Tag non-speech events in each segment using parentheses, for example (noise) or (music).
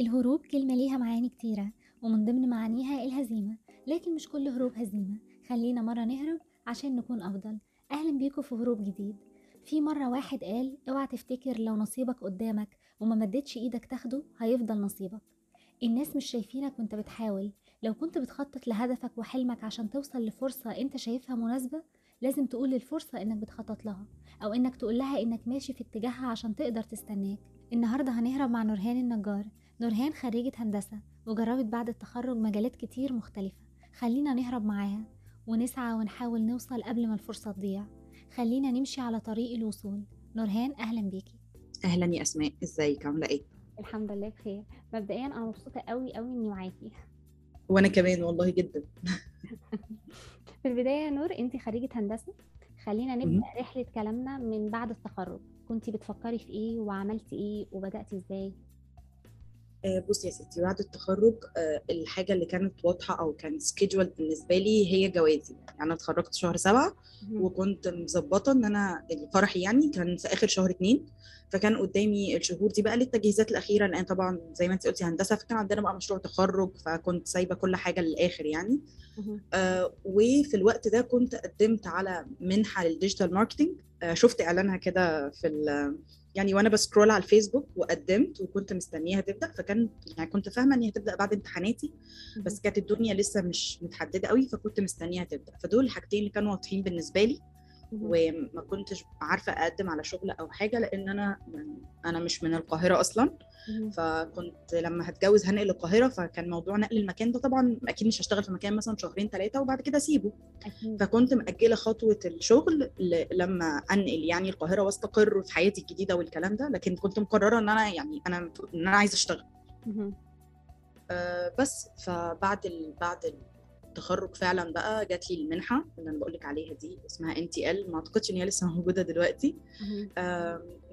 الهروب كلمة ليها معاني كتيرة ومن ضمن معانيها الهزيمة لكن مش كل هروب هزيمة. خلينا مرة نهرب عشان نكون أفضل. أهلا بيكم في هروب جديد. في مرة واحد قال أوعى تفتكر لو نصيبك قدامك وما مدتش إيدك تاخده هيفضل نصيبك. الناس مش شايفينك وأنت بتحاول. لو كنت بتخطط لهدفك وحلمك عشان توصل لفرصة أنت شايفها مناسبة لازم تقول للفرصة إنك بتخطط لها أو إنك تقول لها إنك ماشي في اتجاهها عشان تقدر تستناك. النهاردة هنهرب مع نورهان النجار. نورهان خريجة هندسة وجربت بعد التخرج مجالات كتير مختلفة. خلينا نهرب معاها ونسعى ونحاول نوصل قبل ما الفرصة تضيع. خلينا نمشي على طريق الوصول. نورهان أهلا بيكي. أهلا يا أسماء إزيك؟ عاملة إيه؟ الحمد لله بخير. مبدئيا أنا مبسوطة قوي قوي إني معاكي. وأنا كمان والله جدا. (laughs) في البداية يا نور أنت خريجة هندسة. خلينا نبدأ. رحلة كلامنا من بعد التخرج. كنتي بتفكري في إيه؟ وعملتي إيه؟ وبدأتي إزاي؟ بصي يا ستي بعد التخرج آه، الحاجة اللي كانت واضحة أو كان سكيدول بالنسبة لي هي جوازي يعني أنا اتخرجت شهر سبعة. وكنت مظبطة إن أنا فرحي يعني كان في آخر شهر اتنين فكان قدامي الشهور دي بقى للتجهيزات الأخيرة لأن طبعا زي ما انت قلتي هندسة فكان عندنا بقى مشروع تخرج فكنت سايبة كل حاجة للآخر يعني. آه، وفي الوقت ده كنت قدمت على منحة لل digital marketing آه، شفت إعلانها كده في يعني وأنا ب scroll على الفيسبوك وقدمت وكنت مستنياها تبدا فكان يعني كنت فاهمة إن هي هتبدأ بعد امتحاناتي بس كانت الدنيا لسه مش متحددة قوي فكنت مستنيها تبدا فدول الحاجتين اللي كانوا واضحين بالنسبة لي. وما كنتش عارفة أقدم على شغل أو حاجة لأن أنا أنا مش من القاهرة أصلا. فكنت لما هتجوز هنقل القاهرة فكان موضوع نقل المكان ده طبعا أكيد مش هشتغل في مكان مثلا شهرين ثلاثة وبعد كده أسيبه. فكنت مأجلة خطوة الشغل لما أنقل يعني القاهرة وأستقر في حياتي الجديدة والكلام ده لكن كنت مقررة إن أنا يعني أنا إن أنا عايزة أشتغل. مهم. أه بس. فبعد ال... بعد التخرج فعلا بقى جات لي المنحة اللي أنا بقول لك عليها دي اسمها NTL ما أعتقدش إن هي لسه موجودة دلوقتي.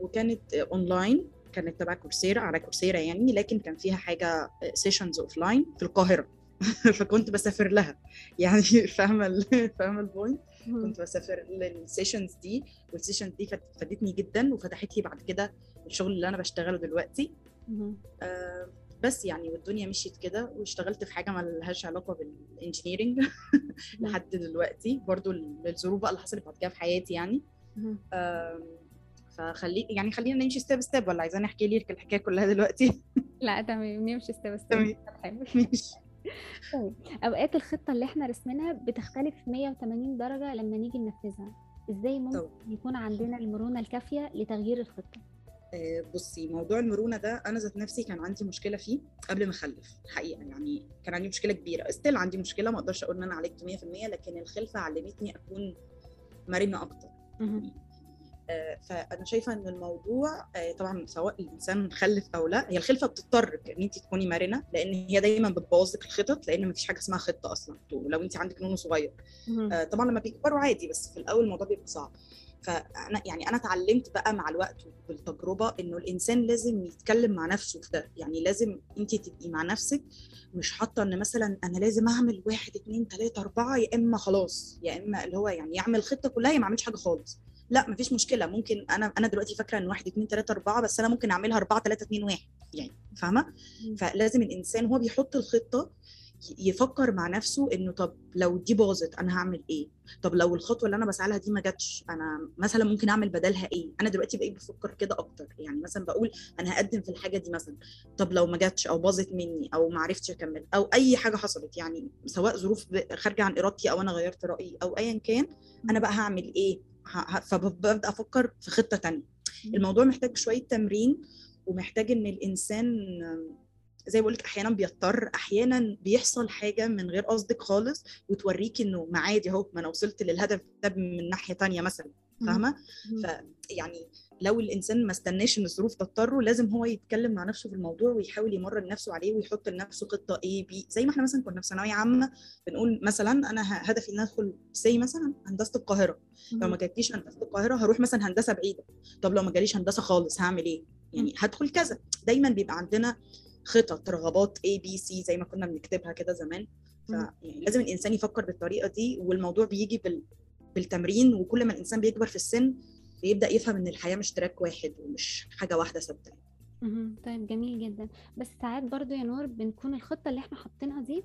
وكانت أونلاين كانت تبع Coursera على Coursera يعني لكن كان فيها حاجة sessions offline في القاهرة. (laughs) فكنت بسافر لها. يعني (laughs) فاهمة ال- فاهمة ال point. كنت بسافر لل sessions دي وال sessions دي فادتني جدا وفتحت لي بعد كده الشغل اللي أنا بشتغله دلوقتي. بس يعني والدنيا مشيت كده واشتغلت في حاجة ما لهاش علاقه بال engineering لحد دلوقتي. برضو الظروف بقى اللي حصلت بعد كده في حياتي يعني. فخلي يعني خلينا نمشي step step ولا عايزاني احكي لك الحكاية كلها دلوقتي؟ (laughs) لا تمام. نمشي step step تمام. (laughs) ماشي. طيب. أوقات الخطة اللي إحنا رسمينها بتختلف 180 درجة لما نيجي ننفذها. إزاي ممكن طب. يكون عندنا المرونة الكافية لتغيير الخطة؟ بصي موضوع المرونة ده أنا ذات نفسي كان عندي مشكلة فيه قبل ما أخلف الحقيقة يعني كان عندي مشكلة كبيرة still عندي مشكلة ما أقدرش أقول إن أنا عالجت 100% لكن الخلفة علمتني أكون مرنة أكتر. آه، فأنا شايفة إن الموضوع آه، طبعا سواء الإنسان مخلف أو لأ هي الخلفة بتضطر إن انت تكوني مرنة لأن هي دايما بتبوظ لك الخطط لأن مفيش حاجة اسمها خطة أصلا لو انت عندك نونو صغير. آه، طبعا لما بيكبروا عادي بس في الأول الموضوع بيبقى صعب فأنا يعني أنا اتعلمت بقى مع الوقت وبالتجربه إنه الإنسان لازم يتكلم مع نفسه في ده. يعني لازم انت تبقي مع نفسك مش حاطة إن مثلا أنا لازم أعمل واحد اتنين تلاتة أربعة يا إما خلاص يا إما اللي هو يعني يعمل خطة كلها يا ما أعملش حاجة خالص. لا مفيش مشكلة. ممكن أنا أنا دلوقتي فاكرة إن واحد اتنين تلاتة أربعة بس أنا ممكن أعملها أربعة تلاتة اتنين واحد يعني فاهمة. فلازم الإنسان وهو بيحط الخطة يفكر مع نفسه إنه طب لو دي باظت أنا هعمل إيه؟ طب لو الخطوة اللي أنا بسعى لها دي ما جاتش أنا مثلا ممكن أعمل بدلها إيه؟ أنا دلوقتي بقيت بفكر كده أكتر يعني مثلا بقول أنا هقدم في الحاجة دي مثلا طب لو ما جاتش أو باظت مني أو ما عرفتش أكمل أو أي حاجة حصلت يعني سواء ظروف خارجة عن إرادتي أو أنا غيرت رأيي أو ايا كان أنا بقى هعمل إيه؟ فببدأ أفكر في خطة تانية. الموضوع محتاج شوية تمرين ومحتاج إن الإنسان زي بقول لك أحيانا بيضطر أحيانا بيحصل حاجة من غير قصدك خالص وتوريكي إنه ما عادي أهو ما أنا وصلت للهدف ده من ناحية تانية مثلا فاهمة. فيعني لو الإنسان ما استناش إن الظروف تضطره لازم هو يتكلم مع نفسه في الموضوع ويحاول يمرن نفسه عليه ويحط لنفسه خطة اي بي زي ما إحنا مثلا كنا في ثانوية عامة بنقول مثلا أنا هدفي إن أدخل سي مثلا هندسة القاهرة. لو ما. جاتليش هندسة القاهرة هروح مثلا هندسة بعيدة. طب لو ما جاليش هندسة خالص هعمل إيه؟ يعني هدخل كذا. دايما بيبقى عندنا خطط رغبات A B C زي ما كنا بنكتبها كده زمان ف مم. يعني لازم الإنسان يفكر بالطريقة دي والموضوع بيجي بال... بالتمرين وكل ما الإنسان بيكبر في السن بيبدأ يفهم إن الحياة مش تراك واحد ومش حاجة واحدة ثابتة طيب جميل جدًا، بس ساعات برضه يا نور بنكون الخطة اللي إحنا حاطينها دي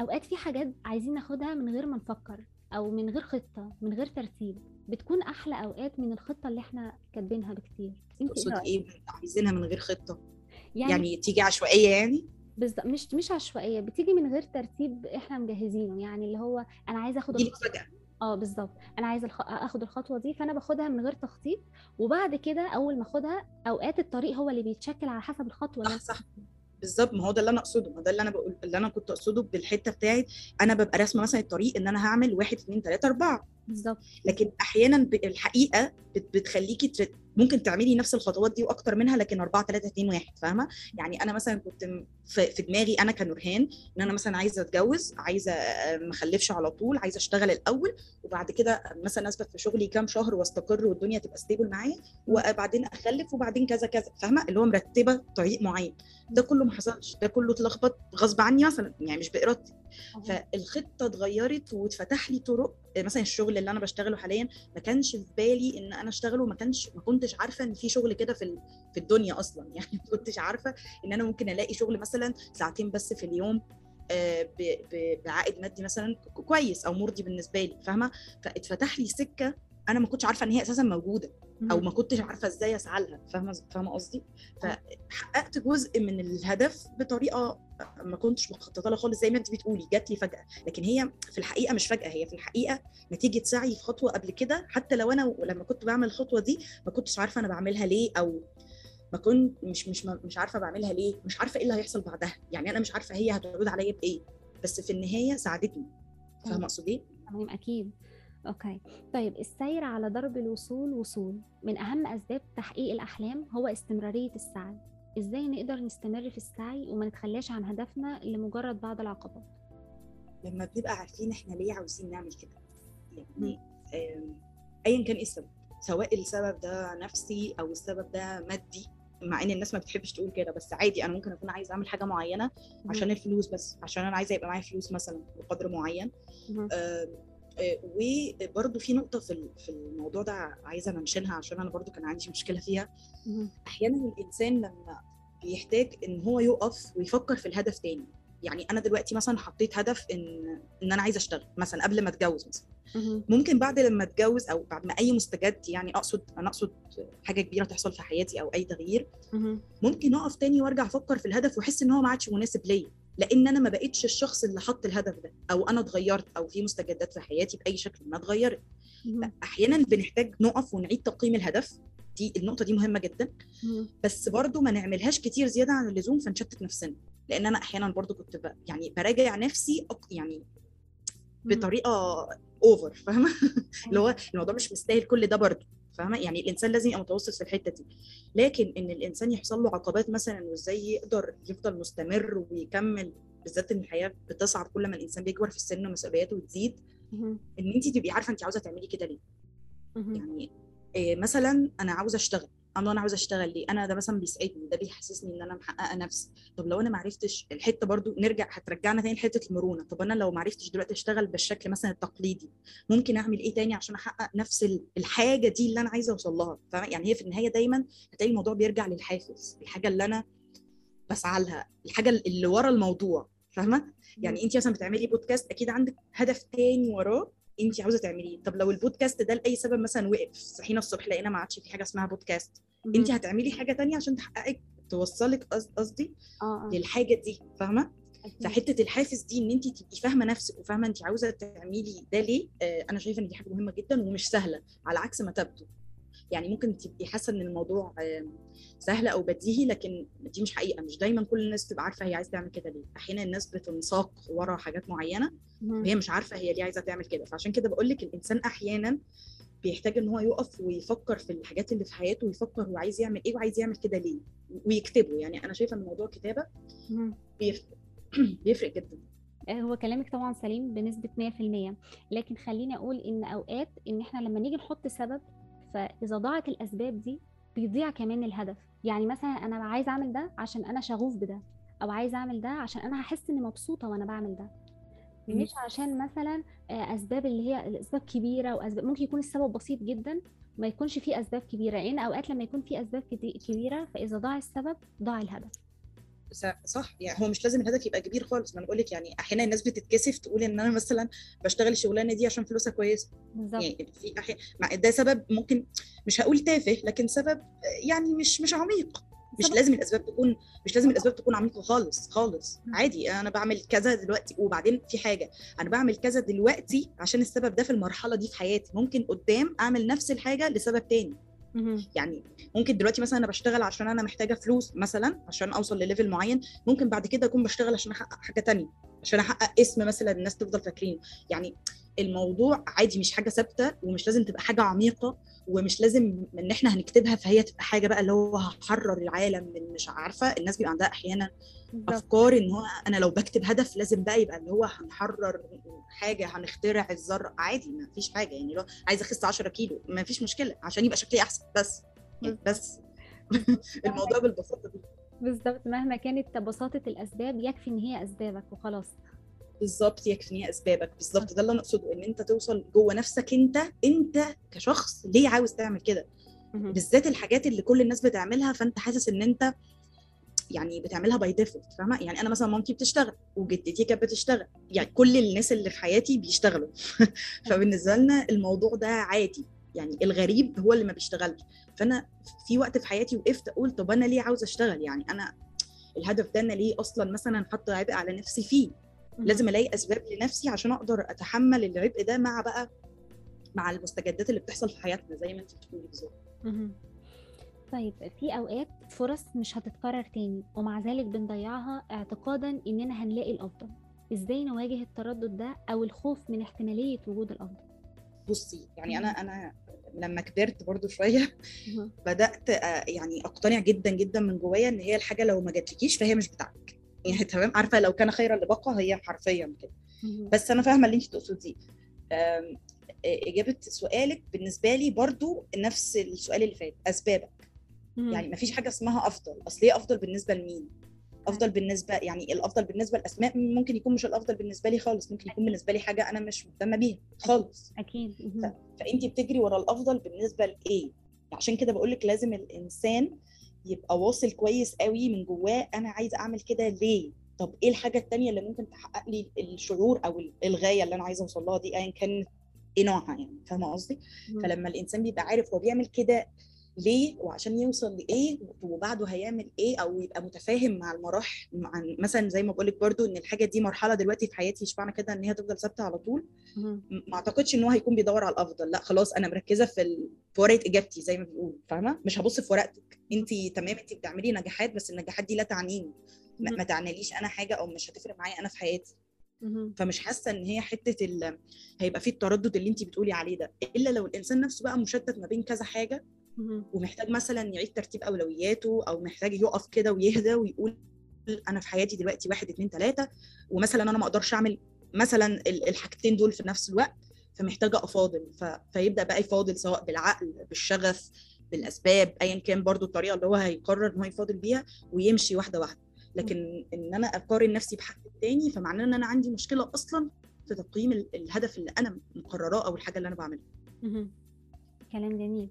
أوقات في حاجات عايزين ناخدها من غير ما نفكّر، أو من غير خطة، من غير ترتيب، بتكون أحلى أوقات من الخطة اللي إحنا كاتبينها بكتير، تقصدي رأيِك؟ إيه عايزينها من غير خطة؟ يعني يعني تيجي عشوائية يعني؟ بالض مش مش عشوائية، بتيجي من غير ترتيب إحنا مجهّزينه، يعني اللي هو بتيجي لِك الخطوة فجأة. آه بالضبط، أنا عايزة الخ آخد الخطوة دي، فأنا باخدها من غير تخطيط، وبعد كده أول ما آخدها أوقات الطريق هو اللي بيتشكل على حسب الخطوة اللي صح، صح. بالضبط، ما هو ده اللي أنا أقصده، ما ده اللي أنا باقول اللي أنا كنت أقصده بالحتة بتاعة أنا بابقى راسمة مثلًا الطريق إن أنا هاعمل 1، 2، 3، 4 بالضبط، لكن بالضبط. أحيانًا ب ممكن تعملي نفس الخطوات دي وأكتر منها لكن 4، 3، 2، 1 فاهمة؟ يعني أنا مثلًا كنت في دماغي أنا كنورهان إن أنا مثلًا عايزة أتجوّز، عايزة ما أخلّفش على طول، عايزة أشتغل الأول، وبعد كده مثلًا أثبت في شغلي كام شهر وأستقر والدنيا تبقى stable معايا،. وبعدين أخلّف وبعدين كذا، كذا، فاهمة؟ اللي هو مرتّبة طريق معيّن، ده. كلّه ما حصلش، ده كلّه اتلخبط غصب عني مثلًا، يعني مش بإرادتي، صحيح. فالخطة اتغيّرت واتفتح لي طرق مثلًا الشغل اللي أنا باشتغله حاليًا ما كانش في بالي إن أنا أشتغله، ما كانش ما كنتش عارفة إن في شغل كده في في الدنيا أصلًا، (laughs) يعني ما كنتش عارفة إن أنا ممكن ألاقي شغل مثلًا ساعتين بس في اليوم ب بعائد مادي مثلًا كويس أو مُرضي بالنسبة لي، فاهمة؟ فاتفتح لي سِكّة أنا ما كنتش عارفة إن هي أساسًا موجودة، أو اهم. ما كنتش عارفة إزاي أسعى لها، فاهمة ز فاهمة قصدي؟ فحققت جزء من الهدف بطريقة ما كنتش مخططة لها خالص زي ما أنتِ بتقولي، جات لي فجأة، لكن هي في الحقيقة مش فجأة، هي في الحقيقة نتيجة سعي في خطوة قبل كده، حتى لو أنا لمّا كنت باعمل الخطوة دي ما كنتش عارفة أنا باعملها ليه، أو ما كنت مش مش مش عارفة باعملها ليه، مش عارفة إيه اللي هيحصل بعدها، يعني أنا مش عارفة هي هتعود عليَّ بإيه، بس في النهاية ساعدتني، إمم. فاهمة أقصد إيه؟ تمام أكيد، أوكي. طيب السير على درب الوصول وصول، من أهم أسباب تحقيق الأحلام هو استمرارية السعي، إزاي نقدر نستمر في السعي وما نتخلاش عن هدفنا لمجرد بعض العقبات؟ لمّا بنبقى عارفين إحنا ليه عاوزين نعمل كده،. يعني أيًا كان إيه السبب، سواء السبب ده نفسي أو السبب ده مادي، مع إن الناس ما بتحبش تقول كده، بس عادي أنا ممكن أكون عايزة أعمل حاجة معيّنة اهم. عشان الفلوس بس، عشان أنا عايزة يبقى معايا فلوس مثلًا بقدر معيّن، وبرضه في نقطة في في الموضوع ده عايزة أمنشنها عشان أنا برضه كان عندي مشكلة فيها، اهم. أحيانًا الإنسان لمّا بيحتاج إن هو يُقف ويفكّر في الهدف تاني، يعني أنا دلوقتي مثلًا حطيت هدف إن إن أنا عايزة أشتغل مثلًا قبل ما أتجوّز مثلًا،. ممكن بعد لمّا أتجوّز أو بعد ما أي مستجد يعني أقصد أنا أقصد حاجة كبيرة تحصل في حياتي أو أي تغيير،. ممكن أقف تاني وأرجع أفكّر في الهدف وأحس إن هو ما عادش مناسب ليّا، لإن أنا ما بقيتش الشخص اللي حَط الهدف ده، أو أنا اتغيّرت أو في مستجدات في حياتي بأي شكل ما اتغيّرت، اهم. فأحيانًا بنحتاج نُقف ونعيد تقييم الهدف، دي النقطة دي مهمة جدًا،. بس برضه ما نعملهاش كتير زيادة عن اللزوم فنشتت نفسنا، لإن أنا أحيانًا برضه كنت ب يعني باراجع نفسي يعني اهم. بطريقة over فاهمة؟ (laughs) اللي أيوه. هو الموضوع مش مستاهل كل ده برضه، فاهمة؟ يعني الإنسان لازم يبقى متوسط في الحتة دي، لكن إن الإنسان يحصل له عقبات مثلًا وإزاي يقدر يفضل مستمر ويكمّل، بالذات إن الحياة بتصعب كل ما الإنسان بيكبر في السن ومسؤولياته بتزيد، اهم. إن أنتِ تبقي عارفة أنتِ عاوزة تعملي كده ليه،. يعني آآ مثلًا أنا عاوزة أشتغل، الله أنا عاوزة أشتغل ليه؟ أنا ده مثلًا بيسعدني، ده بيحسسني إن أنا محققة نفسي، طب لو أنا ما عرفتش الحتة برضه نرجع هترجعنا تاني لحتة المرونة، طب أنا لو ما عرفتش دلوقتي أشتغل بالشكل مثلًا التقليدي، ممكن أعمل إيه تاني عشان أحقق نفس ال الحاجة دي اللي أنا عايزة أوصل لها،؟ يعني هي في النهاية دايمًا هتلاقي الموضوع بيرجع للحافز، الحاجة اللي أنا باسعى لها، الحاجة ال اللي ورا الموضوع، فاهمة؟ اهم. يعني أنتِ مثلًا بتعملي podcast أكيد عندِك هدف تاني وراه أنتِ عاوزة تعمليه، طب لو الpodcast ده لأي سبب مثلًا وقف، صحينا الصبح لقينا ما عادش في حاجة اسمها أنتِ اهم. هتعملي حاجة تانية عشان تحققِك توصّلِك قص قصدي آه، آه. للحاجة دي، فاهمة؟ أكيد. فحتة الحافز دي إن أنتِ تبقي فاهمة نفسِك وفاهمة أنتِ عاوزة تعملي ده ليه، آآ أنا شايفة إن دي حاجة مهمة جدًا ومش سهلة، على عكس ما تبدو، يعني ممكن تبقي حاسة إن الموضوع سهل أو بديهي، لكن دي مش حقيقة، مش دايمًا كل الناس بتبقى عارفة هي عايزة تعمل كده ليه، أحيانًا الناس بتنساق ورا حاجات معيّنة اهم. وهي مش عارفة هي ليه عايزة تعمل كده، فعشان كده باقول لِك الإنسان أحيانًا بيحتاج إن هو يُقف ويفكّر في الحاجات اللي في حياته ويفكّر هو عايز يعمل إيه وعايز يعمل كده ليه، ويكتبه، يعني أنا شايفة إن موضوع الكتابة اهم. بيفرق (clears throat) بيفرق جدًا. آآ هو كلامِك طبعًا سليم بنسبة 100%، لكن خلّيني أقول إن أوقات إن إحنا لمّا نيجي نحط سبب، فإذا ضاعت الأسباب دي بيضيع كمان الهدف، يعني مثلًا أنا عايزة أعمل ده عشان أنا شغوف بده، أو عايزة أعمل ده عشان أنا هاحس إني مبسوطة وأنا باعمل ده،. مش عشان مثلًا آآ أسباب اللي هي الأسباب كبيرة وأسباب ممكن يكون السبب بسيط جدًا، ما يكونش فيه أسباب كبيرة. لأن أوقات لما يكون في أسباب كبيرة فإذا ضاع السبب ضاع الهدف. صح- يعني هو مش لازم الهدف يبقى كبير خالص. ما أنا بقول لك يعني أحيانا الناس بتتكسف تقول إن أنا مثلا بشتغل الشغلانة دي عشان فلوسها كويسة. بالظبط. يعني في أحيان مع ده سبب ممكن مش هقول تافه لكن سبب يعني مش مش عميق. مش سبب- لازم الأسباب تكون مش لازم الأسباب تكون عميقة خالص خالص. عادي أنا بعمل كذا دلوقتي وبعدين في حاجة. أنا بعمل كذا دلوقتي عشان السبب ده في المرحلة دي في حياتي. ممكن قدام أعمل نفس الحاجة لسبب تاني. يعني ممكن دلوقتي مثلا أنا بشتغل عشان أنا محتاجة فلوس مثلا عشان أوصل لليفل معين ممكن بعد كده أكون بشتغل عشان أحقق حاجة تانية عشان أحقق اسم مثلا الناس تفضل فاكرينه. يعني الموضوع عادي مش حاجة ثابتة ومش لازم تبقى حاجة عميقة ومش لازم إن إحنا هنكتبها فهي تبقى حاجة بقى اللي هو هحرر العالم من مش عارفة الناس بيبقى عندها أحيانا أفكار إن هو أنا لو بكتب هدف لازم بقى يبقى اللي هو هنحرر حاجة هنخترع الذرة عادي ما فيش حاجة يعني لو عايزه أخس 10 كيلو ما فيش مشكلة عشان يبقى شكلي أحسن بس يعني بس. (laughs) الموضوع بالبساطة دي. بالظبط مهما كانت بساطه الأسباب يكفي إن هي أسبابك وخلاص. بالظبط يكفي إن هي أسبابك. بالظبط ده اللي أنا أقصده إن أنت توصل جوه نفسك أنت أنت كشخص ليه عاوز تعمل كده. بالذات الحاجات اللي كل الناس بتعملها فأنت حاسس إن أنت يعني بتعملها by default فاهمة؟ يعني أنا مثلا مامتي بتشتغل وجدتي كانت بتشتغل. يعني كل الناس اللي في حياتي بيشتغلوا. فبالنسبة لنا الموضوع ده عادي. يعني الغريب هو اللي ما بيشتغلش. فأنا في وقت في حياتي وقفت أقول طب أنا ليه عاوزه أشتغل؟ يعني أنا الهدف ده أنا ليه أصلا مثلا حاطة عبء على نفسي فيه. لازم ألاقي أسباب لنفسي عشان أقدر أتحمل العبء ده مع بقى مع المستجدات اللي بتحصل في حياتنا زي ما انت بتقولي بالظبط. طيب في أوقات فرص مش هتتكرر تاني ومع ذلك بنضيعها اعتقادا إننا هنلاقي الأفضل إزاي نواجه التردد ده أو الخوف من احتمالية وجود الأفضل بصي يعني أنا. أنا لما كبرت برضو شوية. بدأت آه، يعني أقتنع جدا جدا من جوايا إن هي الحاجة لو ما جاتلكيش فهي مش بتاعتك يعني تمام. عارفة لو كان خيرا لبقى هي حرفيا كده. بس أنا فاهمة اللي انت تقصديه إجابة سؤالك بالنسبة لي برضو نفس السؤال اللي فات أسبابك. يعني ما فيش حاجة اسمها أفضل. أصل إيه أفضل بالنسبة لمين؟ أفضل بالنسبة يعني الأفضل بالنسبة لأسماء ممكن يكون مش الأفضل بالنسبة لي خالص ممكن يكون بالنسبة لي حاجة أنا مش مهتمة بيها خالص. أكيد. فانت بتجري ورا الأفضل بالنسبة لإيه؟ عشان كده بقول لك لازم الإنسان يبقى واصل كويس قوي من جواه أنا عايزة أعمل كده ليه؟ طب إيه الحاجة التانية اللي ممكن تحقق لي الشعور أو الغاية اللي أنا عايزة أوصل لها دي ايا كان إيه نوعها يعني؟ فاهمة قصدي. فلما الإنسان بيبقى عارف هو بيعمل كده ليه وعشان يوصل لإيه وبعده هيعمل إيه أو يبقى متفاهم مع المراحل مع مثلا زي ما بقول لك برضو إن الحاجة دي مرحلة دلوقتي في حياتي مش معنى كده إن هي تفضل ثابتة على طول ما أعتقدش إن هو هيكون بيدور على الأفضل لأ خلاص أنا مركزة في ال... في ورقة إجابتي زي ما بيقولوا فاهمة مش هبص في ورقتك أنت تمام أنت بتعملي نجاحات بس النجاحات دي لا تعنيني ما. ما تعنيليش أنا حاجة أو مش هتفرق معايا أنا في حياتي. فمش حاسة إن هي حتة ال... هيبقى فيه التردد اللي أنت بتقولي عليه ده إلا لو الإنسان نفسه بقى مشتت ما بين كذا حاجة. ومحتاج مثلا يعيد ترتيب أولوياته أو محتاج يقف كده ويهدى ويقول أنا في حياتي دلوقتي واحد اتنين تلاتة ومثلا أنا ما أقدرش أعمل مثلا ال- الحاجتين دول في نفس الوقت فمحتاجة أفاضل. ف... فيبدأ بقى يفاضل سواء بالعقل بالشغف بالأسباب ايا كان برضو الطريقة اللي هو هيقرر إن هو يفاضل بيها ويمشي واحدة واحدة. لكن إن أنا أقارن نفسي بحد تاني فمعناه إن أنا عندي مشكلة أصلا في تقييم ال- الهدف اللي أنا مقرراه أو الحاجة اللي أنا بعملها. كلام جميل.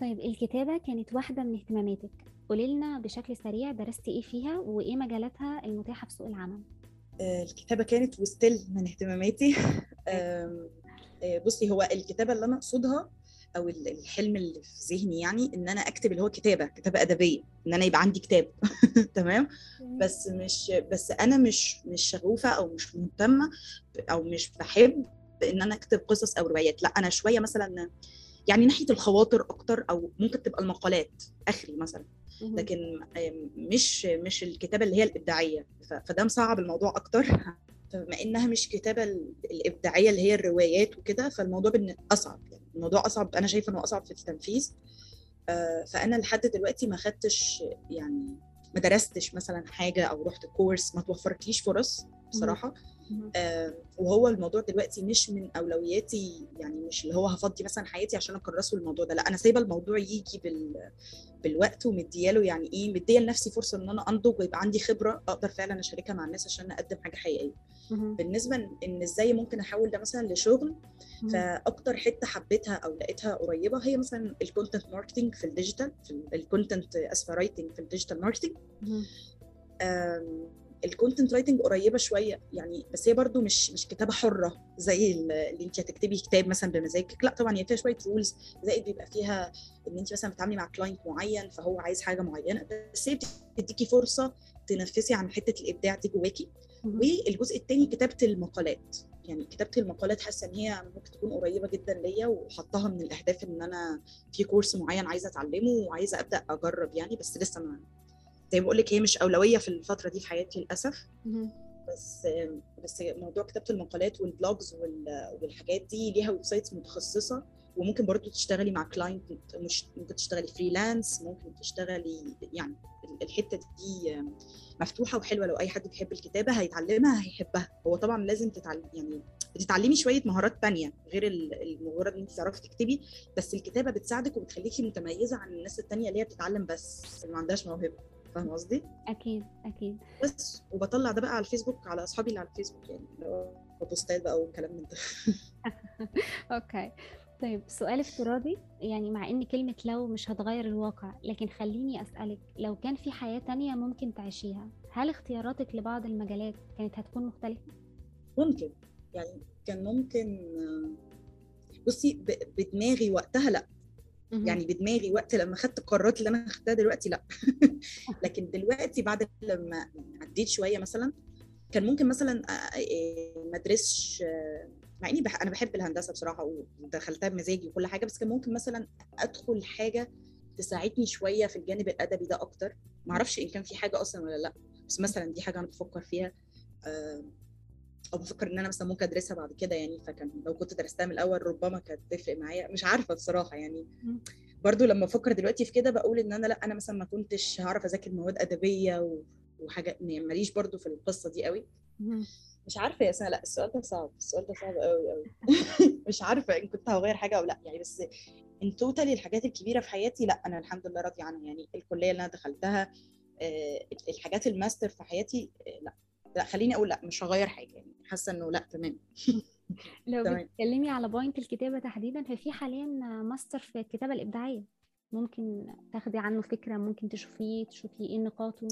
طيب الكتابة كانت واحدة من اهتماماتك. قولي لنا بشكل سريع درستي إيه فيها وإيه مجالاتها المتاحة في سوق العمل؟ آه، الكتابة كانت وستيل من اهتماماتي. (laughs) آه، بصي هو الكتابة اللي أنا أقصدها أو ال- الحلم اللي في ذهني يعني إن أنا أكتب اللي هو كتابة كتابة أدبية إن أنا يبقى عندي كتاب. (laughs) تمام؟ بس مش بس أنا مش مش شغوفة أو مش مهتمة أو مش بحب إن أنا أكتب قصص أو روايات. لأ أنا شوية مثلا يعني ناحية الخواطر أكتر أو ممكن تبقى المقالات آخري مثلا. لكن مش مش الكتابة اللي هي الإبداعية. فده مصعب الموضوع أكتر. (laughs) فبما إنها مش كتابة ال- الإبداعية اللي هي الروايات وكده فالموضوع أصعب. يعني الموضوع أصعب أنا شايفة إنه أصعب في التنفيذ. آه، فأنا لحد دلوقتي ما خدتش يعني ما درستش مثلا حاجة أو رحت كورس ما توفرتليش فرص بصراحة. وهو الموضوع دلوقتي مش من أولوياتي يعني مش اللي هو هفضي مثلا حياتي عشان أكرسه الموضوع ده لا أنا سايبة الموضوع يجي بال بالوقت ومدياله يعني إيه مدية لنفسي فرصة إن أنا أنضج ويبقى عندي خبرة أقدر فعلا أشاركها مع الناس عشان أقدم حاجة حقيقية. بالنسبة إن إزاي ممكن أحول ده مثلا لشغل. فأكتر حتة حبيتها أو لقيتها قريبة هي مثلا الكونتنت ماركتنج في الديجيتال في الكونتنت اسفه رايتنج في الديجيتال ماركتنج. ال content writing قريبة شوية يعني بس هي برضو مش مش كتابة حرة زي ال- اللي انت هتكتبي كتاب مثلا بمزاجك لا طبعا هي فيها شوية rules زائد بيبقى فيها إن انت مثلا بتتعاملي مع client معين فهو عايز حاجة معينة بس هي بتديكي فرصة تنفسي عن حتة الإبداع دي جواكي. والجزء الثاني كتابة المقالات يعني كتابة المقالات حاسة إن هي ممكن تكون قريبة جدا ليا وحطها من الأهداف إن أنا في course معين عايزة أتعلمه وعايزة أبدأ أجرب يعني بس لسه ما زي ما بقول لك هي مش أولوية في الفترة دي في حياتي للأسف. بس بس موضوع كتابة المقالات وال blogs وال- والحاجات دي ليها websites متخصصة وممكن برضو تشتغلي مع client مش ممكن تشتغلي freelance ممكن تشتغلي يعني الحتة دي مفتوحة وحلوة. لو أي حد بيحب الكتابة هيتعلمها هيحبها. هو طبعا لازم تتعلم يعني بتتعلمي شوية مهارات تانية غير المجرد إن أنت تعرفي تكتبي. بس الكتابة بتساعدك وبتخليكي متميزة عن الناس التانية اللي هي بتتعلم بس اللي ما عندهاش موهبة. فاهمه قصدي؟ أكيد أكيد بس وبطلع ده بقى على الفيسبوك على أصحابي اللي على الفيسبوك يعني بوستات بقى والكلام من ده (laughs) أوكي طيب سؤال افتراضي يعني مع إن كلمة لو مش هتغير الواقع لكن خليني أسألك لو كان في حياة تانية ممكن تعيشيها هل اختياراتك لبعض المجالات كانت هتكون مختلفة؟ ممكن يعني كان ممكن آه، بصي بدماغي وقتها لأ. يعني بدماغي وقت لما خدت القرارات اللي أنا خدتها دلوقتي لأ. (laughs) لكن دلوقتي بعد لما عديت شوية مثلا كان ممكن مثلا ما أدرسش مع إني بح... أنا بحب الهندسة بصراحة ودخلتها بمزاجي وكل حاجة بس كان ممكن مثلا أدخل حاجة تساعدني شوية في الجانب الأدبي ده أكتر. ما أعرفش إن كان في حاجة أصلا ولا لأ بس مثلا دي حاجة أنا بفكر فيها. أو بفكر إن أنا مثلا ممكن أدرسها بعد كده يعني فكان لو كنت درستها من الأول ربما كانت تفرق معايا مش عارفة بصراحة يعني. برضو لما بفكر دلوقتي في كده بقول إن أنا لأ أنا مثلا ما كنتش هعرف أذاكر مواد أدبية. وحاجة يعني ماليش برضو في القصة دي قوي. مش عارفة يا سنه لأ السؤال ده صعب السؤال ده صعب قوي قوي (laughs) مش عارفة إن كنت هغير حاجة أو لأ يعني بس ان توتالي الحاجات الكبيرة في حياتي لأ أنا الحمد لله راضية عنها يعني الكلية اللي أنا دخلتها آه، الحاجات الماستر في حياتي آه، لأ لأ خليني أقول لأ مش هغير حاجة يعني حاسة إنه لأ تمام. (laughs) لو. بتتكلمي على point الكتابة تحديدا ففي حاليا ماستر في الكتابة الإبداعية. ممكن تاخدي عنه فكرة ممكن تشوفيه تشوفي إيه نقاطه.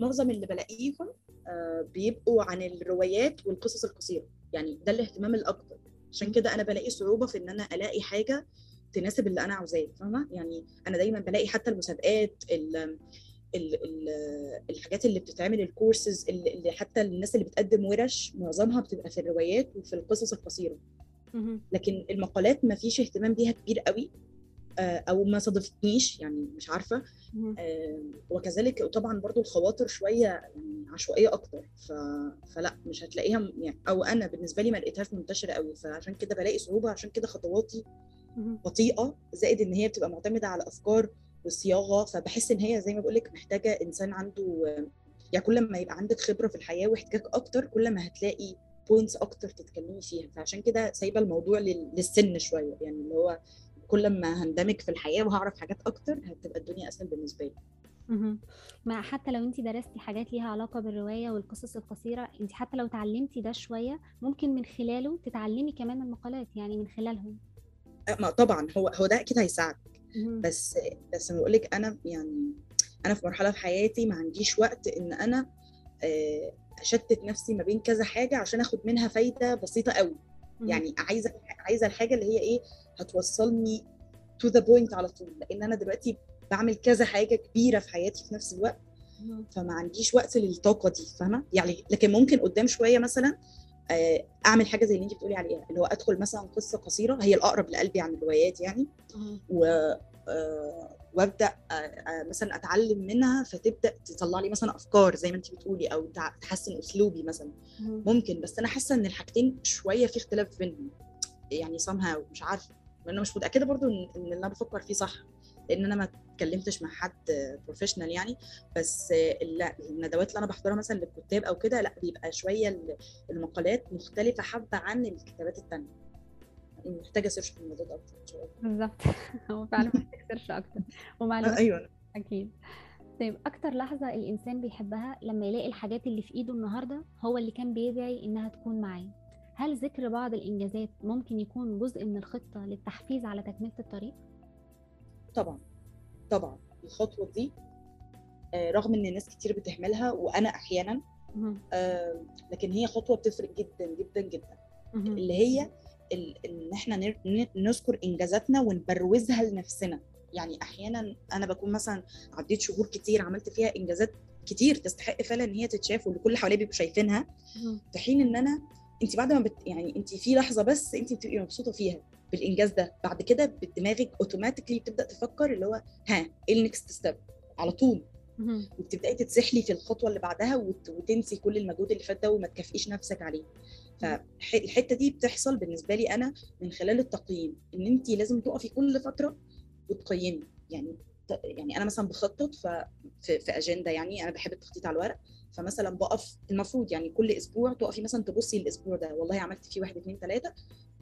معظم اللي بلاقيهم آه، بيبقوا عن الروايات والقصص القصيرة. يعني ده الاهتمام الاكبر عشان كده أنا بلاقي صعوبة في إن أنا ألاقي حاجة تناسب اللي أنا عاوزاه فاهمة؟ يعني أنا دايما بلاقي حتى المسابقات ال ال ال الحاجات اللي بتتعمل الكورسز اللي حتى الناس اللي بتقدم ورش معظمها بتبقى في الروايات وفي القصص القصيرة. لكن المقالات ما فيش اهتمام بيها كبير قوي آه، أو ما صادفتنيش يعني مش عارفة. آه، وكذلك وطبعا برضو الخواطر شوية يعني عشوائية أكتر ف... فلا مش هتلاقيها يعني أو أنا بالنسبة لي ما لقيتهاش منتشرة قوي فعشان كده بلاقي صعوبة عشان كده خطواتي. بطيئة زائد إن هي بتبقى معتمدة على أفكار والصياغه فبحس إن هي زي ما بقول لك محتاجة إنسان عنده يعني كل ما يبقى عندك خبرة في الحياة واحتكاك أكتر كل ما هتلاقي بوينتس أكتر تتكلمي فيها فعشان كده سايبة الموضوع لل- للسن شوية يعني اللي هو كل ما هندمج في الحياة وهعرف حاجات أكتر هتبقى الدنيا أسهل بالنسبة لي. ما حتى لو انت درستي حاجات ليها علاقة بالرواية والقصص القصيرة انت حتى لو تعلمتي ده شوية ممكن من خلاله تتعلمي كمان المقالات يعني من خلالهم ما طبعا هو هو ده أكيد هيساعدك مهم. بس بس بقول لك أنا يعني أنا في مرحلة في حياتي ما عنديش وقت إن أنا آه، أشتت نفسي ما بين كذا حاجة عشان آخد منها فايدة بسيطة قوي. يعني عايزة عايزة الحاجة اللي هي إيه هتوصلني to the point على طول لأن أنا دلوقتي بعمل كذا حاجة كبيرة في حياتي في نفس الوقت. فما عنديش وقت للطاقة دي فاهمة يعني لكن ممكن قدام شوية مثلا أعمل حاجة زي اللي انت بتقولي عليها اللي هو أدخل مثلا قصة قصيرة هي الأقرب لقلبي عن الروايات يعني. و آه، وأبدأ آه، آه، مثلا أتعلم منها فتبدأ تطلع لي مثلا أفكار زي ما انت بتقولي أو تحسن أسلوبي مثلا. ممكن بس أنا حاسة إن الحاجتين شوية في اختلاف بينهم يعني somehow مش عارفة وأنا مش متأكدة برضو إن إن اللي أنا بفكر فيه صح لأن أنا ما اتكلمتش مع حد professional يعني بس آه، الندوات اللي أنا بحضرها مثلا للكتاب أو كده لأ بيبقى شوية ال- المقالات مختلفة حبه عن الكتابات التانية. محتاجة search في الموضوع ده أكتر إن شاء الله. بالظبط. (laughs) هو فعلا محتاج search أكتر. ومعلومات أيوه. أكيد. طيب أكتر لحظة الإنسان بيحبها لما يلاقي الحاجات اللي في إيده النهاردة هو اللي كان بيدعي إنها تكون معاه. هل ذكر بعض الإنجازات ممكن يكون جزء من الخطة للتحفيز على تكملة الطريق؟ طبعا. طبعا الخطوة دي آه، رغم إن ناس كتير بتهملها وأنا أحيانا لكن هي خطوة بتفرق جدا جدا جدا. اللي هي إن إحنا نذكر إنجازاتنا ونبروزها لنفسنا يعني أحيانا أنا بكون مثلا عديت شهور كتير عملت فيها إنجازات كتير تستحق فعلا إن هي تتشاف واللي كل حواليا بيبقوا شايفينها. في حين إن أنا انت بعد ما بت يعني انت في لحظة بس انت بتبقي مبسوطة فيها بالإنجاز ده. بعد كده دماغك automatically بتبدأ تفكر اللي هو ها إيه ال next step على طول. وبتبدأي تتسحلي في الخطوة اللي بعدها وت- وتنسي كل المجهود اللي فات ده وما تكافئيش نفسك عليه. فالحته دي بتحصل بالنسبة لي أنا من خلال التقييم إن أنت لازم تقفي كل فترة وتقيمي. يعني يعني أنا مثلا بخطط ف في, في أجندة يعني أنا بحب التخطيط على الورق. فمثلا بقف المفروض يعني كل أسبوع تقفي مثلا تبصي الأسبوع ده. والله عملت فيه واحد اثنين ثلاثة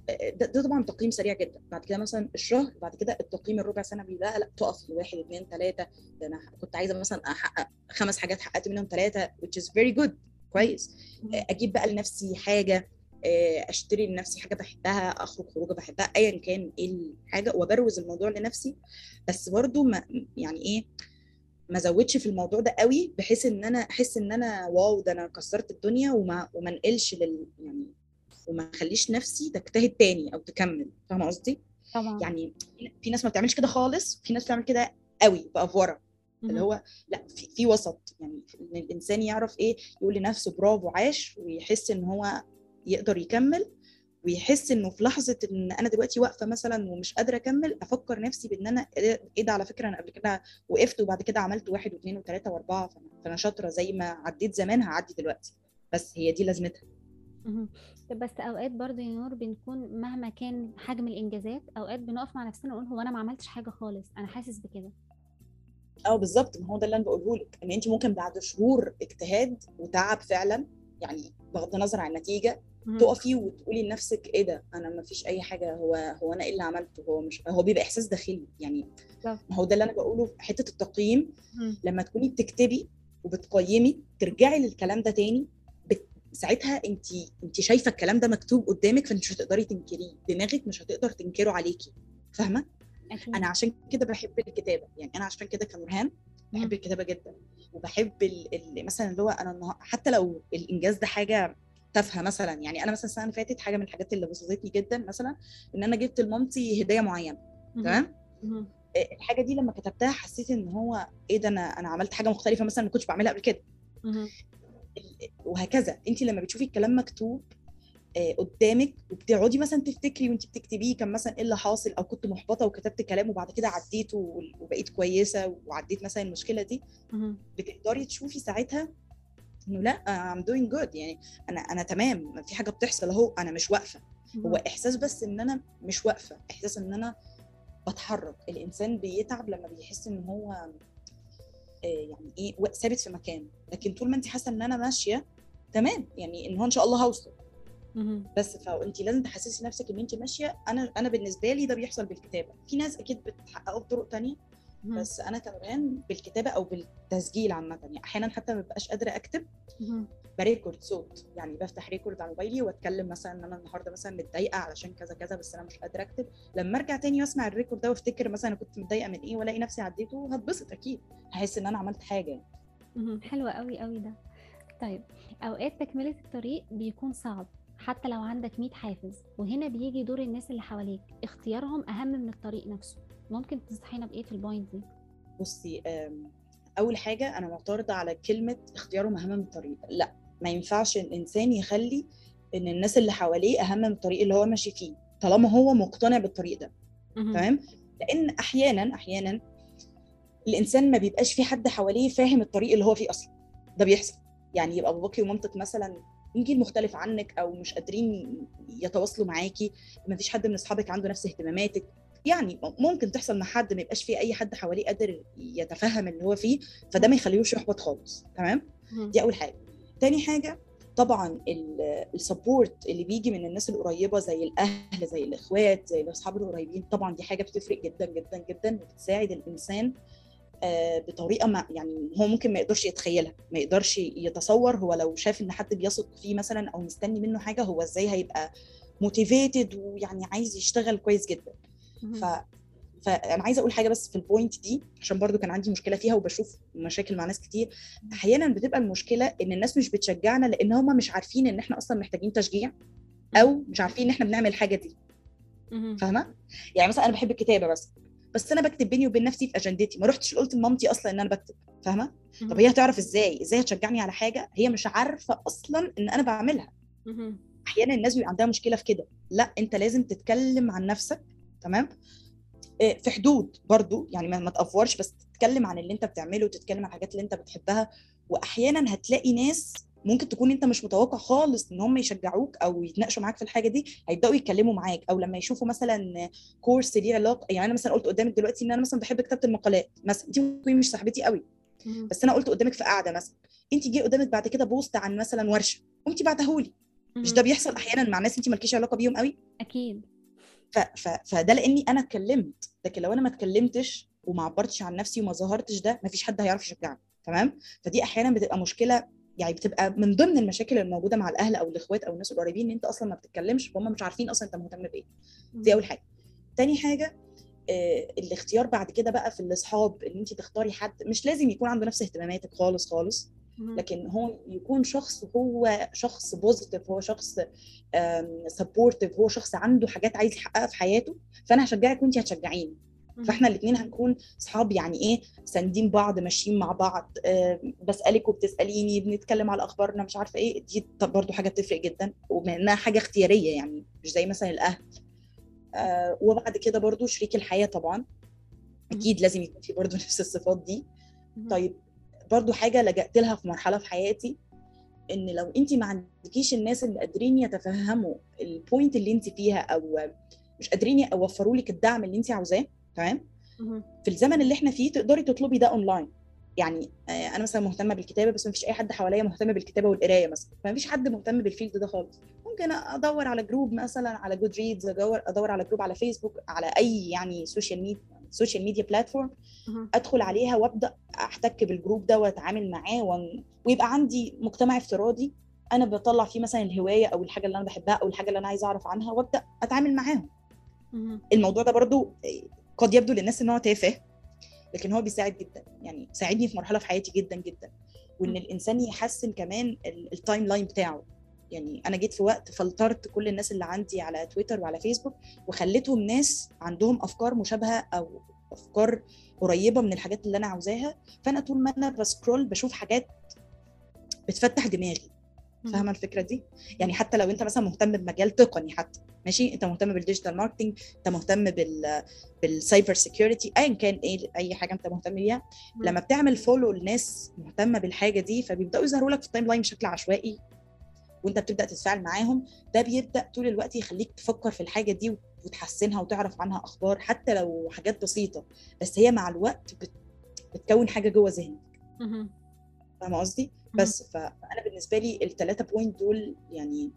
ده, ده طبعا تقييم سريع جدا. بعد كده مثلا الشهر بعد كده التقييم الربع سنة بيبقى لا تقف لواحد اثنين ثلاثة ده أنا كنت عايزة مثلا أحقق خمس حاجات حققت منهم ثلاثة which is very good. كويس. أجيب بقى لنفسي حاجة آه، أشتري لنفسي حاجة بحبها أخرج خروجة بحبها ايا كان إيه الحاجة وأبروز الموضوع لنفسي. بس برضو ما يعني إيه ما زودش في الموضوع ده قوي بحيث إن أنا أحس إن أنا واو ده أنا كسرت الدنيا وما وما انقلش لل يعني وما اخليش نفسي تجتهد تاني أو تكمل فاهمة قصدي؟ طبعا. يعني في ناس ما بتعملش كده خالص في ناس بتعمل كده قوي بافوره اللي. هو لأ في, في وسط. يعني إن الإنسان يعرف إيه يقول لنفسه برافو عاش ويحس إن هو يقدر يكمل ويحس إنه في لحظة إن أنا دلوقتي واقفة مثلا ومش قادرة أكمل أفكر نفسي بإن أنا إيه ده على فكرة أنا قبل كده وقفت وبعد كده عملت واحد واثنين وثلاثه وأربعة فأنا شاطرة زي ما عديت زمان هعدي دلوقتي. بس هي دي لازمتها. مهم. بس أوقات برضه يا نور بنكون مهما كان حجم الإنجازات أوقات بنقف مع نفسنا ونقول هو أنا ما عملتش حاجة خالص أنا حاسس بكده آه بالظبط ما هو ده اللي أنا بقوله لك إن انت ممكن بعد شهور اجتهاد وتعب فعلا يعني بغض النظر عن النتيجة. تقفي وتقولي لنفسك إيه ده أنا ما فيش أي حاجة هو هو أنا إيه اللي عملته هو مش هو بيبقى إحساس داخلي يعني. ما هو ده اللي أنا بقوله في حتة التقييم. لما تكوني بتكتبي وبتقيمي ترجعي للكلام ده تاني. ساعتها انت انت شايفة الكلام ده مكتوب قدامك فانت مش هتقدري تنكريه. دماغك مش هتقدر تنكره عليكي. فاهمة؟ أنا عشان كده بحب الكتابة. يعني أنا عشان كده كنورهان مم. بحب الكتابة جدا. وبحب ال... ال... مثلا اللي هو أنا. حتى لو الإنجاز ده حاجة تافهة مثلا. يعني أنا مثلا السنة اللي فاتت حاجة من الحاجات اللي بسطتني جدا مثلا إن أنا جبت لمامتي هدية معينة. تمام. إيه، الحاجة دي لما كتبتها حسيت إن هو إيه ده أنا أنا عملت حاجة مختلفة مثلا ما كنتش بعملها قبل كده. وهكذا. انت لما بتشوفي الكلام مكتوب آه، قدامك وبتقعدي مثلا تفتكري وانت بتكتبيه كان مثلا إيه اللي حاصل أو كنت محبطة وكتبت كلام وبعد كده عديته وبقيت كويسة وعديت مثلا المشكلة دي. بتقدري تشوفي ساعتها إنه لأ I'm doing good. يعني أنا أنا تمام. في حاجة بتحصل أهو أنا مش واقفة. هو. إحساس بس إن أنا مش واقفة. إحساس إن أنا بتحرك. الإنسان بيتعب لما بيحس إن هو يعني إيه ثابت في مكان. لكن طول ما انت حاسة إن أنا ماشية تمام. يعني إن هو إن شاء الله هوصل. بس فانت لازم تحسسي نفسك إن انت ماشية. أنا أنا بالنسبة لي ده بيحصل بالكتابة. في ناس أكيد بتحققه بطرق تانية. بس أنا كمان بالكتابة أو بالتسجيل عامة. يعني أحيانا حتى ما ببقاش قادرة أكتب. ب record صوت. يعني بفتح record على موبايلي واتكلم مثلا إن أنا النهارده مثلا متضايقة علشان كذا كذا بس أنا مش قادرة أكتب. لما أرجع تاني وأسمع ال record ده وأفتكر مثلا أنا كنت متضايقة من إيه وألاقي نفسي عديته هتبسط أكيد. هحس إن أنا عملت حاجة يعني. حلوة قوي قوي ده. طيب أوقات تكملة الطريق بيكون صعب حتى لو عندك 100 حافز وهنا بيجي دور الناس اللي حواليك. اختيارهم أهم من الطريق نفسه. ممكن تنصحينا بإيه في البوينت دي؟ بصي أول حاجة أنا معترضة على كلمة اختياره أهم من الطريق. لأ ما ينفعش الإنسان يخلي إن الناس اللي حواليه أهم من الطريق اللي هو ماشي فيه طالما هو مقتنع بالطريق ده. تمام؟ لأن أحيانا أحيانا الإنسان ما بيبقاش في حد حواليه فاهم الطريق اللي هو فيه أصلا. ده بيحصل. يعني يبقى باباكي ومامتك مثلا من جيل مختلف عنك أو مش قادرين يتواصلوا معاكي ما فيش حد من أصحابك عنده نفس اهتماماتك. يعني ممكن تحصل مع حد ما يبقاش فيه أي حد حواليه قادر يتفهم اللي هو فيه فده ما يخليهوش يحبط خالص. تمام. دي أول حاجة. تاني حاجة طبعا السبورت اللي بيجي من الناس القريبة زي الأهل زي الإخوات زي الأصحاب القريبين طبعا دي حاجة بتفرق جدا جدا جدا وبتساعد الإنسان آه، بطريقة ما يعني هو ممكن ما يقدرش يتخيلها ما يقدرش يتصور هو لو شاف إن حد بيثق فيه مثلا أو مستني منه حاجة هو إزاي هيبقى motivated ويعني عايز يشتغل كويس جدا. فأنا عايزة أقول حاجة بس في ال point دي عشان برضو كان عندي مشكلة فيها وبشوف مشاكل مع ناس كتير. أحيانا بتبقى المشكلة إن الناس مش بتشجعنا لأن هم مش عارفين إن إحنا أصلا محتاجين تشجيع أو مش عارفين إن إحنا بنعمل الحاجة دي. فاهمة؟ يعني مثلا أنا بحب الكتابة بس بس أنا بكتب بيني وبين نفسي في أجندتي. ما رحتش قلت لمامتي أصلا إن أنا بكتب فاهمة. طب هي هتعرف إزاي؟ إزاي هتشجعني على حاجة؟ هي مش عارفة أصلا إن أنا بعملها. أحيانا الناس بيبقى عندها مشكلة في كده. لأ أنت لازم تتكلم عن نفسك تمام؟ في حدود برضو يعني ما تأفورش بس تتكلم عن اللي انت بتعمله وتتكلم عن الحاجات اللي انت بتحبها. واحيانا هتلاقي ناس ممكن تكون انت مش متوقع خالص إن هم يشجعوك أو يتناقشوا معاك في الحاجة دي هيبدأوا يتكلموا معاك. أو لما يشوفوا مثلا كورس ليه علاقة يعني أنا مثلا قلت قدامك دلوقتي إن أنا مثلا بحب كتابة المقالات مثلا انت ممكن مش صاحبتي قوي. بس أنا قلت قدامك في قاعدة مثلا أنت جه قدامك بعد كده بوست عن مثلا ورشة قمتي بعتهولي. مش ده. بيحصل أحيانا مع ناس أنت مالكيش علاقة بيهم قوي؟ أكيد. ف... ف... فده لأني أنا اتكلمت لكن لو أنا ما اتكلمتش وما عبرتش عن نفسي وما ظهرتش ده مفيش حد هيعرف يشجعني تمام؟ فدي أحيانا بتبقى مشكلة يعني بتبقى من ضمن المشاكل الموجودة مع الأهل أو الإخوات أو الناس القريبين إن أنت أصلا ما بتتكلمش فهم مش عارفين أصلا أنت مهتم بإيه. دي أول حاجة. تاني حاجة آه الاختيار بعد كده بقى في الأصحاب إن أنت تختاري حد مش لازم يكون عنده نفس اهتماماتك خالص خالص. لكن هو يكون شخص هو شخص positive هو شخص supportive هو شخص عنده حاجات عايز يحققها في حياته فأنا هشجعك وانت هتشجعيني. فإحنا الاثنين هنكون صحاب يعني إيه ساندين بعض ماشيين مع بعض بسألك وبتسأليني بنتكلم على أخبارنا مش عارفة إيه دي برضو حاجة بتفرق جدا وبما إنها حاجة اختيارية يعني مش زي مثلا الأهل. آه، وبعد كده برضو شريك الحياة طبعا. أكيد لازم يكون في برضو (laughs) نفس الصفات دي. طيب برضو حاجة لجأت لها في مرحلة في حياتي إن لو انت ما عندكيش الناس اللي قادرين يتفهموا ال point اللي انت فيها أو مش قادرين يوفروا لك الدعم اللي انت عاوزاه تمام. في الزمن اللي إحنا فيه تقدري تطلبي ده اونلاين يعني آه، أنا مثلا مهتمة بالكتابة بس ما فيش أي حد حواليا مهتم بالكتابة والقراية مثلا. فما فيش حد مهتم بال field ده خالص. ممكن أدور على group مثلا على Goodreads أدور أدور على group على فيسبوك على أي يعني social media social media platform. أدخل عليها وأبدأ أحتك بال group ده وأتعامل معاه ويبقى عندي مجتمع افتراضي أنا بطلع فيه مثلا الهواية أو الحاجة اللي أنا بحبها أو الحاجة اللي أنا عايزه أعرف عنها وأبدأ أتعامل معاهم. الموضوع ده برضو قد يبدو للناس إن هو تافه لكن هو بيساعد جدا يعني ساعدني في مرحلة في حياتي جدا جدا وإن. الإنسان يحسن كمان ال- ال timeline بتاعه يعني أنا جيت في وقت فلترت كل الناس اللي عندي على تويتر وعلى فيسبوك وخليتهم ناس عندهم أفكار مشابهة أو أفكار قريبة من الحاجات اللي أنا عاوزاها. فأنا طول ما أنا ب scroll بشوف حاجات بتفتح دماغي. فاهمة الفكرة دي؟ يعني حتى لو أنت مثلا مهتم بمجال تقني حتى ماشي؟ أنت مهتم بال digital marketing أنت مهتم بال بال cyber security ايا كان إيه أي حاجة أنت مهتم بيها. لما بتعمل follow لناس مهتمة بالحاجة دي فبيبدأوا يظهروا لك في ال timeline بشكل عشوائي. وانت بتبدأ تتفاعل معاهم ده بيبدأ طول الوقت يخليك تفكر في الحاجة دي وتحسنها وتعرف عنها أخبار حتى لو حاجات بسيطة بس هي مع الوقت بت... بتكون حاجة جوه ذهنك. فاهمة قصدي. بس فأنا بالنسبة لي الثلاثه point دول يعني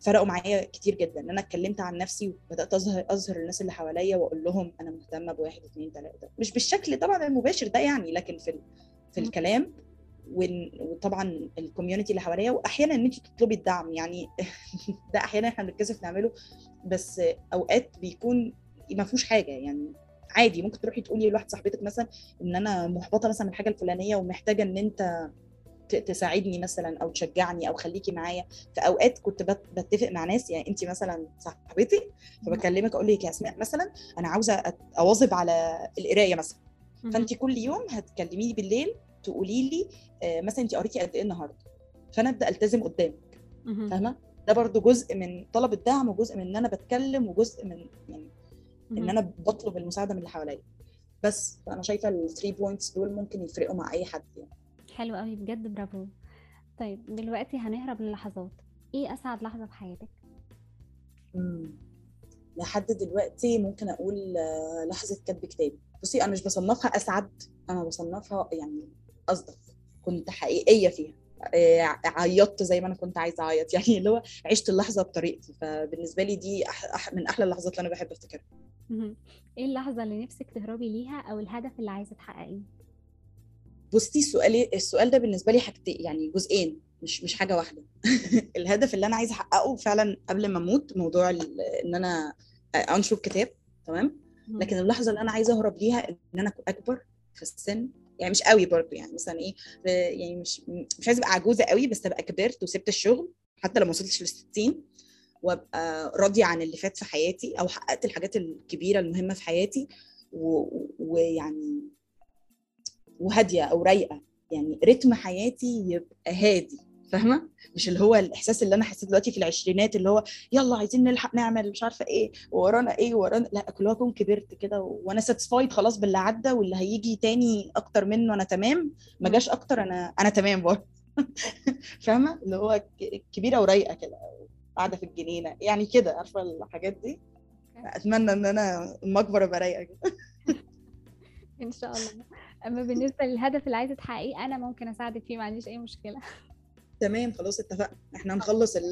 فرقوا معايا كتير جدا إن أنا اتكلمت عن نفسي وبدأت اظهر أظهر الناس اللي حواليا وأقول لهم أنا مهتمة بواحد اثنين ثلاثة مش بالشكل طبعا المباشر ده يعني لكن في في. الكلام وطبعا الكوميونتي اللي حواليا واحيانا إن انت تطلبي الدعم. يعني (laughs) ده أحيانا إحنا بنتكسف نعمله بس أوقات بيكون ما فيهوش حاجة. يعني عادي ممكن تروحي تقولي لواحدة صاحبتك مثلا إن أنا محبطة مثلا من الحاجة الفلانية ومحتاجة إن أنت تساعدني مثلا أو تشجعني أو خليكي معايا. في أوقات كنت بت- بتفق مع ناس. يعني انت مثلا صاحبتي فبكلمك أقول لك يا أسماء مثلا أنا عاوزة أواظب على القراية مثلا. فانت كل يوم هتكلميني بالليل تقولي لي آه، مثلا انت قريتي قد إيه النهارده؟ فأنا أبدأ ألتزم قدامك. فاهمة؟ ده برضو جزء من طلب الدعم وجزء من إن أنا بتكلم وجزء من يعني إن. أنا بطلب المساعدة من اللي حواليا. بس فأنا شايفة ال three points دول ممكن يفرقوا مع أي حد يعني. حلو قوي بجد برافو. طيب دلوقتي هنهرب للحظات إيه أسعد لحظة في حياتك؟ مم. لحد دلوقتي ممكن أقول آه، لحظة كتب كتابي بصي أنا مش بصنفها أسعد أنا بصنفها يعني اصدق كنت حقيقية فيها. آه، عيطت زي ما أنا كنت عايزة أعيط. (laughs) يعني اللي هو عشت اللحظة بطريقتي. فبالنسبة لي دي أح من أحلى اللحظات اللي أنا بحب أفتكرها. إيه اللحظة اللي نفسك تهربي ليها أو الهدف اللي عايزة تحققيه؟ بصي السؤال السؤال ده بالنسبة لي حاجتين يعني جزئين مش مش حاجة واحدة. (laughs) الهدف اللي أنا عايزة أحققه فعلا قبل ما أموت موضوع إن أنا أنشر كتاب تمام. لكن اللحظة اللي أنا عايزة أهرب ليها إن أنا أكبر في السن يعني مش قوي برضو يعني مثلا إيه يعني مش مش عايزة أبقى عجوزة قوي بس أبقى كبرت وسبت الشغل حتى لو ما وصلتش لل 60 وأبقى راضية عن اللي فات في حياتي أو حققت الحاجات الكبيرة المهمة في حياتي ويعني وهادية أو رايقة. يعني رتم حياتي يبقى هادي. فاهمة؟ مش اللي هو الإحساس اللي أنا حسيت دلوقتي في العشرينات اللي هو يلا عايزين نلحق نعمل مش عارفة إيه ورانا إيه ورانا لأ كل اكون كبرت كده وأنا ساتسفايد خلاص باللي عدى واللي هيجي تاني أكتر منه أنا تمام ما جاش أكتر أنا أنا تمام برضه. (laughs) فاهمة؟ اللي هو كبيرة ورايقة كده قاعدة في الجنينة يعني كده عارفة الحاجات دي؟ أتمنى إن أنا لما أكبر أبقى رايقة كده. (laughs) إن شاء الله. أما بالنسبة للهدف اللي عايزة تحققيه أنا ممكن أساعدك فيه ما عنديش أي مشكلة. تمام خلاص اتفقنا. إحنا (laughs) نخلص ال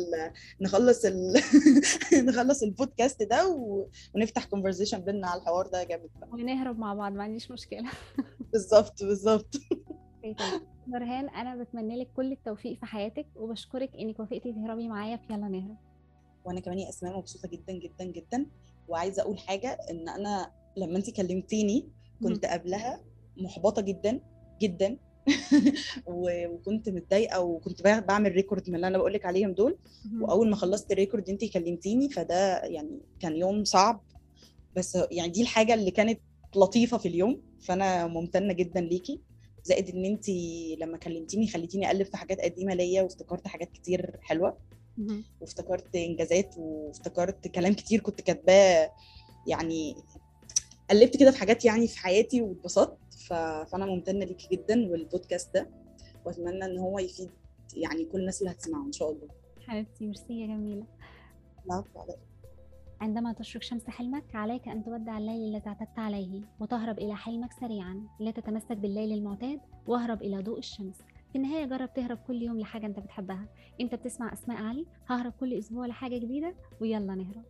نخلص (laughs) ال نخلص البودكاست ده و... ونفتح كونفرزيشن بينا على الحوار ده جامد. ونهرب مع بعض ما عنديش مشكلة. (laughs) بالظبط بالظبط. نورهان أنا بتمنى لك كل التوفيق في حياتك وبشكرك إنك وافقتي تهربي معايا. في يلا نهرب. وأنا كمان يا أسماء مبسوطة جدا جدا جدا. وعايزة أقول حاجة إن أنا لما انت كلمتيني كنت قبلها محبطة جدا جدا. (laughs) وكنت متضايقة وكنت بع- بعمل record من اللي أنا بقول لك عليهم دول. وأول ما خلصت ال record انت كلمتيني فده يعني كان يوم صعب بس يعني دي الحاجة اللي كانت لطيفة في اليوم فأنا ممتنة جدا ليكي زائد إن انت لما كلمتيني خليتيني اقلب في حاجات قديمة ليا وافتكرت حاجات كتير حلوة. وافتكرت إنجازات وافتكرت كلام كتير كنت كاتباه يعني قلبت كده في حاجات يعني في حياتي واتبسطت ف... فأنا ممتنة ليكي جدا والبودكاست ده وأتمنى إن هو يفيد يعني كل الناس اللي هتسمعه إن شاء الله. حبيبتي ميرسي يا جميلة. العفو على إيه. عندما تشرق شمس حلمك عليك أن تودع الليل الذي اعتدت عليه وتهرب إلى حلمك سريعا لا تتمسك بالليل المعتاد واهرب إلى ضوء الشمس. في النهاية جرب تهرب كل يوم لحاجة أنت بتحبها. أنت بتسمع أسماء علي؟ ههرب كل أسبوع لحاجة جديدة؟ ويلا نهرب.